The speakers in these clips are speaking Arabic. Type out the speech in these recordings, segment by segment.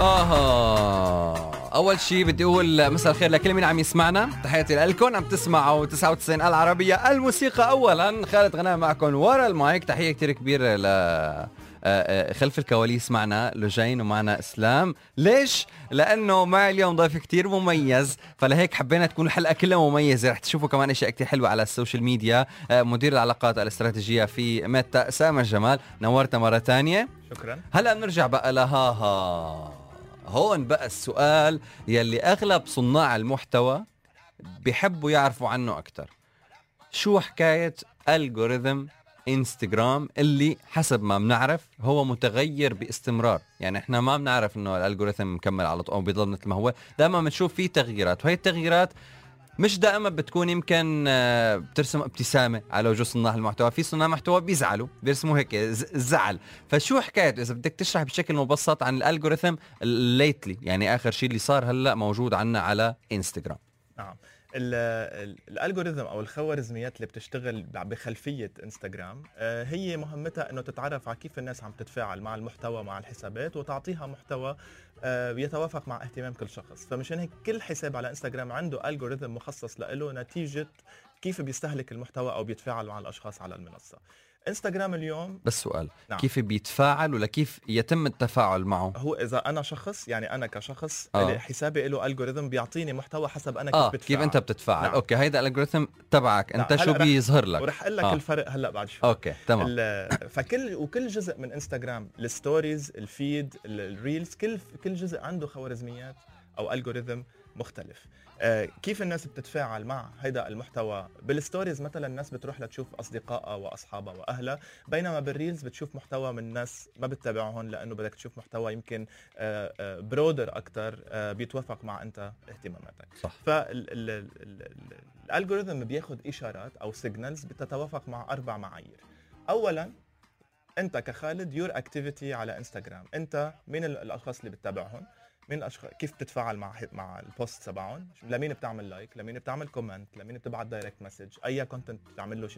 أها أول شيء بدي أقول مساء الخير لكل مين عم يسمعنا. تحياتي لكم عم تسمعوا 99 العربية الموسيقى اولا. خالد غنام معكم ورا المايك. تحية كثير كبيرة ل خلف الكواليس معنا لجين ومعنا إسلام. ليش؟ لأنه معي اليوم ضيف كتير مميز. فلهيك حبينا تكون الحلقة كلها مميزة. رح تشوفوا كمان أشياء كتير حلوة على ال social media. آه، مدير العلاقات الاستراتيجية في ميتا سامر جمال. نورتنا مرة ثانية شكرا. هلا بنرجع بقى لها ها هون بقى السؤال يلي أغلب صناع المحتوى بيحبوا يعرفوا عنه أكثر شو حكاية الجوريثم انستغرام اللي حسب ما بنعرف هو متغير باستمرار. يعني إحنا ما بنعرف إنه الالجوريثم مكمل على طول أو بيضل مثل ما هو. دائما بنشوف فيه تغييرات وهي التغييرات مش دائما بتكون يمكن آه، بترسم ابتسامة على وجوه صناع المحتوى. في صناع محتوى بيزعلوا بيرسموا هيك زعل. فشو حكاية؟ إذا بدك تشرح بشكل مبسط عن ال algorithm lately يعني آخر شيء اللي صار هلأ موجود عنا على انستغرام نعم. ال- ال- ال algorithm أو الخوارزميات اللي بتشتغل بخلفية إنستغرام آه، هي مهمتها إنه تتعرف على كيف الناس عم تتفاعل مع المحتوى مع الحسابات وتعطيها محتوى آه، يتوافق مع اهتمام كل شخص. فمشان هيك كل حساب على إنستغرام عنده algorithm مخصص له نتيجة كيف بيستهلك المحتوى أو بيتفاعل مع الأشخاص على المنصة. إنستغرام اليوم بس سؤال نعم. كيف بيتفاعل ولا كيف يتم التفاعل معه هو إذا أنا شخص يعني أنا كشخص آه. آه. حسابي له algorithm بيعطيني محتوى حسب أنا كيف آه بتفاعل كيف أنت بتتفاعل نعم. okay هيدا ال algorithm تبعك نعم، أنت هلأ شو بيظهر لك ورح أقول لك آه. آه. الفرق هلا بعد شوي okay تمام فكل وكل جزء من انستغرام ال stories ال feed ال- ال reels كل كل جزء عنده خوارزميات أو algorithm مختلف آه كيف الناس بتتفاعل مع هيدا المحتوى؟ بال stories مثلا الناس بتروح لتشوف اصدقائها واصحابها وأهلها بينما بال reels بتشوف محتوى من ناس ما بتتابعهم لأنه بدك تشوف محتوى يمكن آه آه broader أكثر آه بيتوافق مع أنت اهتماماتك. صح. فال algorithm بياخذ إشارات أو signals بتتوافق مع أربع معايير. اولا أنت كخالد your activity على انستغرام أنت مين ال- الأشخاص اللي بتتابعهم. مين الاشخاص كيف بتتفاعل مع مع ال post تبعهم؟ لمين بتعمل like لمين بتعمل comment لمين بتبعت direct message أي content بتعمل له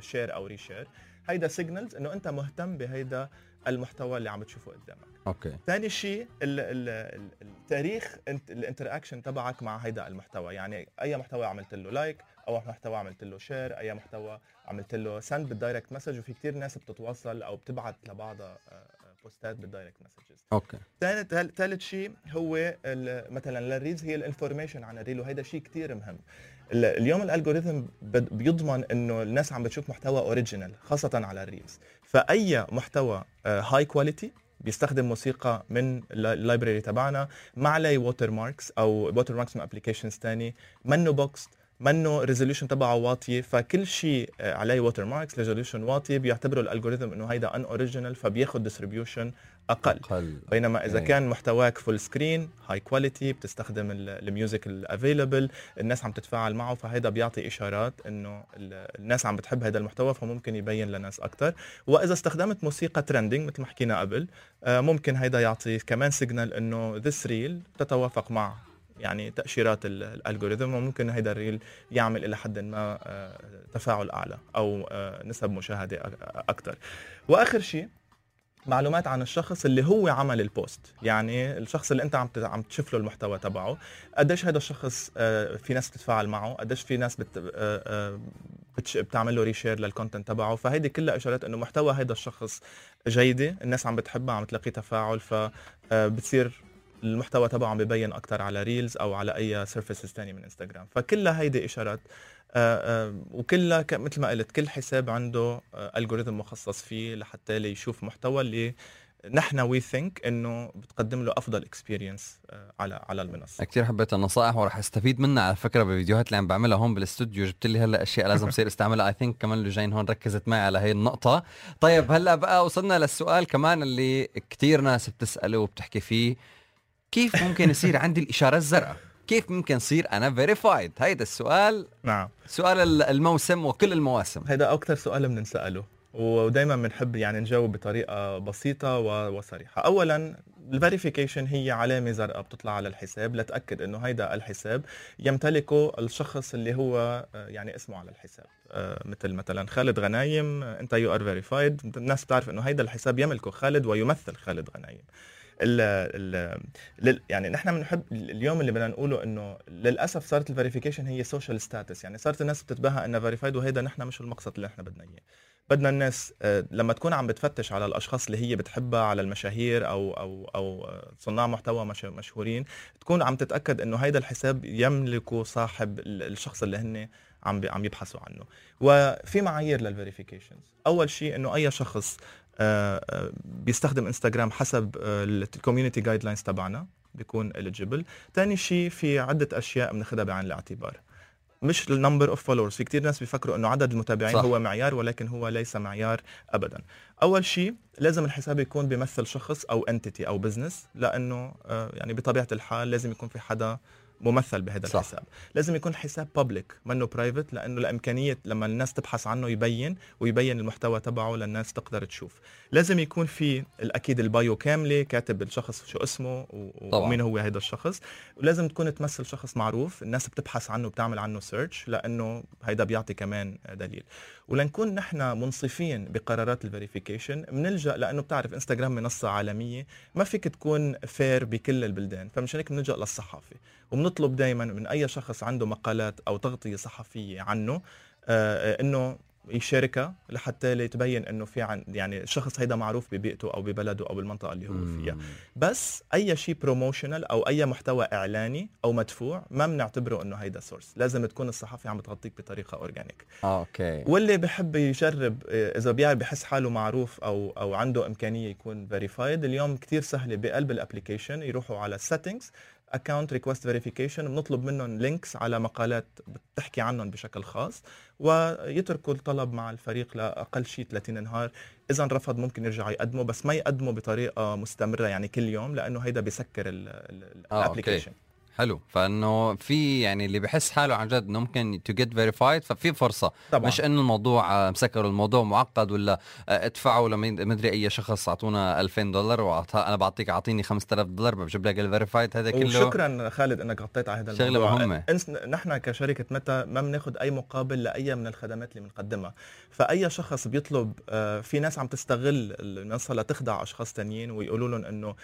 share أو reshare هيدا signals إنه أنت مهتم بهيدا المحتوى اللي عم تشوفه قدامك. okay. ثاني شيء ال- ال- ال- التاريخ انت- ال interaction تبعك مع هيدا المحتوى. يعني أي محتوى عملت له like أو محتوى عملت له share أي محتوى عملت له send بال direct message وفي كتير ناس بتتواصل أو بتبعت لبعضها آه، postات بال direct messages okay. ثالث ثالث شيء هو مثلا لل reels هي ال information عن ال reel وهذا شيء كتير مهم. ال- اليوم ال algorithm بد- بيضمن إنه الناس عم بتشوف محتوى original خاصة على ال reels. فأي محتوى high quality بيستخدم موسيقى من ال- ال library تبعنا ما عليه watermarks أو watermarks من applications ثاني منه box منه resolution تبعه واطيه فكل شيء آه، عليه watermarks resolution واطيه بيعتبروا ال algorithm إنه هيدا unoriginal فبياخذ distribution أقل. أقل. بينما إذا إيه. كان محتواك full screen high quality بتستخدم ال- ال music ال available الناس عم تتفاعل معه فهيدا بيعطي إشارات إنه ال- الناس عم بتحب هذا المحتوى فممكن يبين لناس أكثر وإذا استخدمت موسيقى trending مثل ما حكينا قبل آه، ممكن هيدا يعطي كمان signal إنه this reel تتوافق مع يعني تأشيرات ال- ال algorithm وممكن هيدا ال reel يعمل إلى حد ما آه، تفاعل أعلى أو آه، نسب مشاهدة أكثر وآخر شيء معلومات عن الشخص اللي هو عمل ال post. يعني الشخص اللي أنت عم عم تشوف له المحتوى تبعه قديش هذا الشخص آه، في ناس بتتفاعل معه قديش في ناس بت آه، آه، بتعمل له reshare لل content تبعه. فهيدي كلها إشارات إنه محتوى هذا الشخص جيدة الناس عم بتحبها عم تلاقي تفاعل فبتصير المحتوى تبعه عم ببين أكثر على reels أو على أي surfaces ثانية من انستغرام فكلها هيدي إشارات. آه، آه، وكلها مثل ما قلت كل حساب عنده algorithm مخصص فيه لحتى يشوف محتوى اللي نحن we think إنه بتقدم له أفضل experience على على المنصة. كثير حبيت النصائح وراح أستفيد منها على فكرة بالفيديوهات اللي عم بعملها هون بالاستوديو جبت لي هلأ أشياء لازم اصير استعملها. I think كمان لجين هون ركزت معي على هي النقطة. طيب هلأ بقى وصلنا للسؤال كمان اللي كثير ناس بتسأله وبتحكي فيه. كيف ممكن يصير عندي الإشارة الزرقاء كيف ممكن صير أنا verified هيدا السؤال. نعم. سؤال ال- الموسم وكل المواسم. هذا أكثر سؤال بنساله ودائما بنحب يعني نجاوب بطريقة بسيطة وصريحة. اولا ال verification هي علامة زرقاء بتطلع على الحساب. لتأكد إنه هيدا الحساب يمتلكه الشخص اللي هو آه، يعني اسمه على الحساب. آه، مثل مثلا خالد غنايم أنت you are verified الناس بتعرف إنه هيدا الحساب يملكه خالد ويمثل خالد غنايم. ال ال يعني نحن بنحب اليوم اللي بدنا نقوله إنه للأسف صارت ال verification هي social status يعني صارت الناس بتتباهى إنها verified وهيدا نحن مش المقصد اللي نحن بدنا إياه. بدنا الناس آه، لما تكون عم بتفتش على الأشخاص اللي هي بتحبها على المشاهير أو أو أو آه، صناع محتوى مش- مشهورين تكون عم تتأكد إنه هيدا الحساب يملكه صاحب ال- الشخص اللي هن عم عم يبحثوا عنه. وفي معايير لل verifications أول شيء إنه أي شخص بيستخدم انستغرام حسب ال community guidelines تبعنا بيكون eligible ثاني شيء في عدة أشياء بناخذها بعين الاعتبار مش ال number of followers في كتير ناس بيفكروا إنه عدد المتابعين صح. صح. هو معيار ولكن هو ليس معيار ابدا أول شيء لازم الحساب يكون بيمثل شخص أو entity أو business لأنه آه، يعني بطبيعة الحال لازم يكون في حدا ممثل بهذا صح. الحساب لازم يكون حساب public منه private لأنه الإمكانية لما الناس تبحث عنه يبين ويبين المحتوى تبعه للناس تقدر تشوف لازم يكون في أكيد ال bio كاملة كاتب الشخص شو اسمه. ومين هو هذا الشخص ولازم تكون تمثل شخص معروف الناس بتبحث عنه بتعمل عنه search لأنه هيدا بيعطي كمان دليل ولنكون نحن منصفين بقرارات ال verification بنلجا لأنه بتعرف انستغرام منصة عالمية ما فيك تكون fair بكل البلدان فمشان هيك بنلجا للصحافة. وبنطلب دائما من أي شخص عنده مقالات أو تغطية صحفية عنه آه، آه، إنه يشاركها لحتى تبين إنه في عن يعني الشخص هيدا معروف ببيئته أو ببلده أو بالمنطقة اللي هو فيها. بس أي شيء promotional أو أي محتوى إعلاني أو مدفوع ما بنعتبره إنه هيدا source لازم تكون الصحافة عم بتغطيك بطريقة organic آه okay. واللي بحب يجرب آه، إذا بيعرف بحس حاله معروف أو أو عنده إمكانية يكون verified اليوم كتير سهلة بقلب ال application يروحوا على settings account request verification بنطلب منهم links على مقالات بتحكي عنهم بشكل خاص ويتركوا الطلب مع الفريق لأقل شيء 30 نهار. إذا رفض ممكن يرجع يقدمه بس ما يقدمه بطريقة مستمرة يعني كل يوم لأنه هيدا بيسكر آه، ال application حلو. فإنه في يعني اللي بحس حاله عن جد إنه ممكن to get verified ففي فرصة. طبعا. مش إنه الموضوع آه، مسكر الموضوع معقد ولا آه، ادفعوا لما مدري أي شخص أعطونا 2000 دولار واعطى أنا بعطيك أعطيني 5000 دولار بجيب لك ال verified هذا كله وشكرا خالد إنك غطيت على هذا الموضوع. مهمة. انه نحن كشركة ميتا ما بناخذ أي مقابل لأي من الخدمات اللي بنقدمها. فأي شخص بيطلب آه، في ناس عم تستغل المنصة لتخدع أشخاص تانيين ويقولوا لهم إنه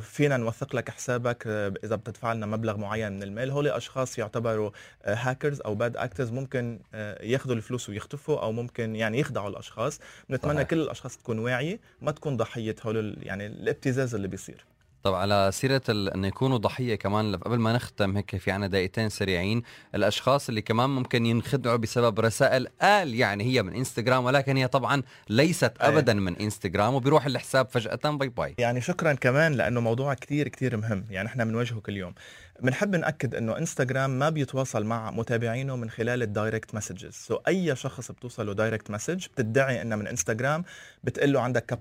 فينا نوثق لك حسابك إذا بتدفع لنا مبلغ معين من المال هول أشخاص يعتبروا هاكرز أو bad actors ممكن آه، ياخذوا الفلوس ويختفوا أو ممكن يعني يخدعوا الأشخاص بنتمنى. كل الأشخاص تكون واعية ما تكون ضحية هول يعني الابتزاز اللي بيصير طب على سيرة انه يكونوا ضحية كمان قبل ما نختم هيك في عنا دقيقتين سريعين الأشخاص اللي كمان ممكن ينخدعوا بسبب رسائل قال يعني هي من إنستغرام ولكن هي طبعا ليست أيه. ابدا من إنستغرام وبيروح الحساب فجأة bye bye يعني شكرا كمان لأنه موضوع كتير كتير مهم يعني إحنا بنواجهه كل يوم بنحب نأكد إنه انستغرام ما بيتواصل مع متابعينه من خلال ال direct messages so أي شخص بتوصله direct message بتدعي انها من انستغرام بتقول له عندك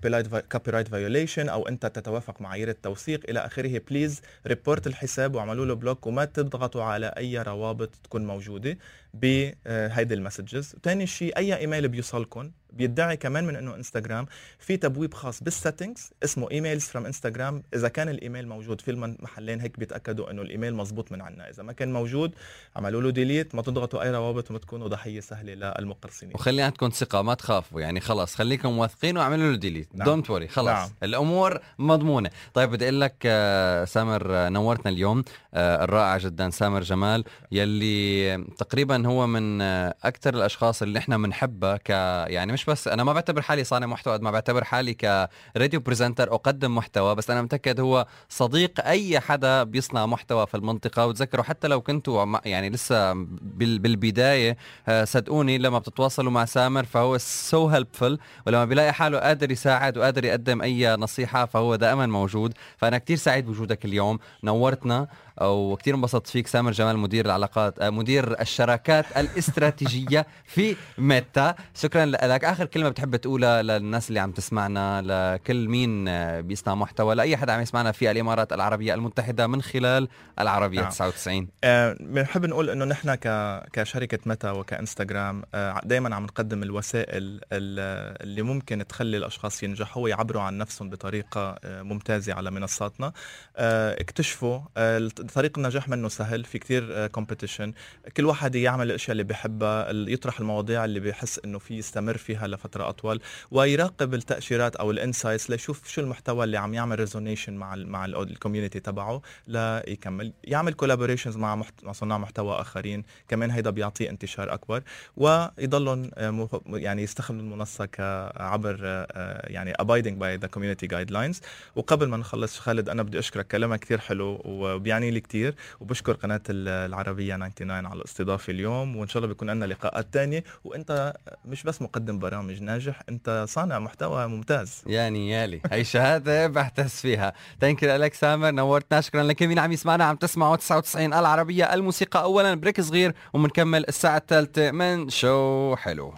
copyright violation أو أنت تتوافق معايير التوثيق إلى آخره please report الحساب واعملوا له block وما تضغطوا على أي روابط تكون موجودة بهيدي ال messages ثاني شيء أي ايميل بيوصلكم بيدعي كمان من إنه انستغرام في تبويب خاص بال settings اسمه emails from Instagram إذا كان الإيميل موجود في المحلين هيك بيتأكدوا إنه الإيميل مزبوط من عنا. إذا ما كان موجود عملوا له delete ما تضغطوا أي روابط وما تكونوا ضحية سهلة للمقرصنين. وخلي عندكم ثقة ما تخافوا. يعني خلص خليكم واثقين واعملوا له delete نعم. don't worry خلص. نعم. الأمور مضمونة. طيب بدي أقول لك آه، سامر آه، نورتنا اليوم. آه، الرائع جدا سامر جمال يلي تقريبا هو من أكثر الأشخاص اللي إحنا بنحبها ك يعني مش بس أنا ما بعتبر حالي صانع محتوى قد ما بعتبر حالي ك radio presenter أقدم محتوى بس أنا متأكد هو صديق أي حدا بيصنع محتوى في المنطقة. وتذكروا حتى لو كنتوا يعني لسه بال- بالبداية آه، صدقوني لما بتتواصلوا مع سامر فهو so helpful ولما بيلاقي حاله قادر يساعد وقادر يقدم أي نصيحة فهو دائما موجود. فأنا كتير سعيد بوجودك اليوم. نورتنا. وكثير انبسطت فيك سامر جمال مدير العلاقات آه، مدير الشراكات الاستراتيجية في ميتا. شكرا لك. آخر كلمة بتحب تقولها للناس اللي عم تسمعنا لكل مين آه، بيصنع محتوى لأي حدا عم يسمعنا في الإمارات العربية المتحدة من خلال العربية نعم. 99 آه، بنحب نقول إنه نحن ك... كشركة متى وكإنستغرام دائما عم نقدم الوسائل ال- اللي ممكن تخلي الأشخاص ينجحوا ويعبروا عن نفسهم بطريقة آه، ممتازة على منصاتنا. آه، اكتشفوا آه، طريق النجاح منه سهل في كتير competition كل واحد يعمل الأشياء اللي بيحبها ال- يطرح المواضيع اللي بيحس إنه في يستمر فيها لفترة أطول ويراقب التأشيرات أو ال insights ليشوف شو المحتوى اللي عم يعمل resonation مع ال مع ال community تبعه ليكمل يعمل collaborations مع. مع صناع محتوى آخرين. كمان هيدا بيعطيه انتشار أكبر. ويضلهم آه، يعني يستخدموا المنصة كعبر آه، يعني abiding by the community guidelines. وقبل ما نخلص خالد أنا بدي أشكرك كلامك كثير حلو وبيعني لي كثير وبشكر قناة ال- العربية 99 على الاستضافة اليوم وإن شاء الله بيكون لنا لقاءات تانية. وإنت مش بس مقدم برامج ناجح إنت صانع محتوى ممتاز. يعني يالي هي شهادة بعتز فيها. you لك سامر نورتنا شكرا لكل مين عم يسمعنا عم تسمعوا 99 العربية الموسيقى أولا break صغير ومنكمل الساعة الثالثة من شو حلو.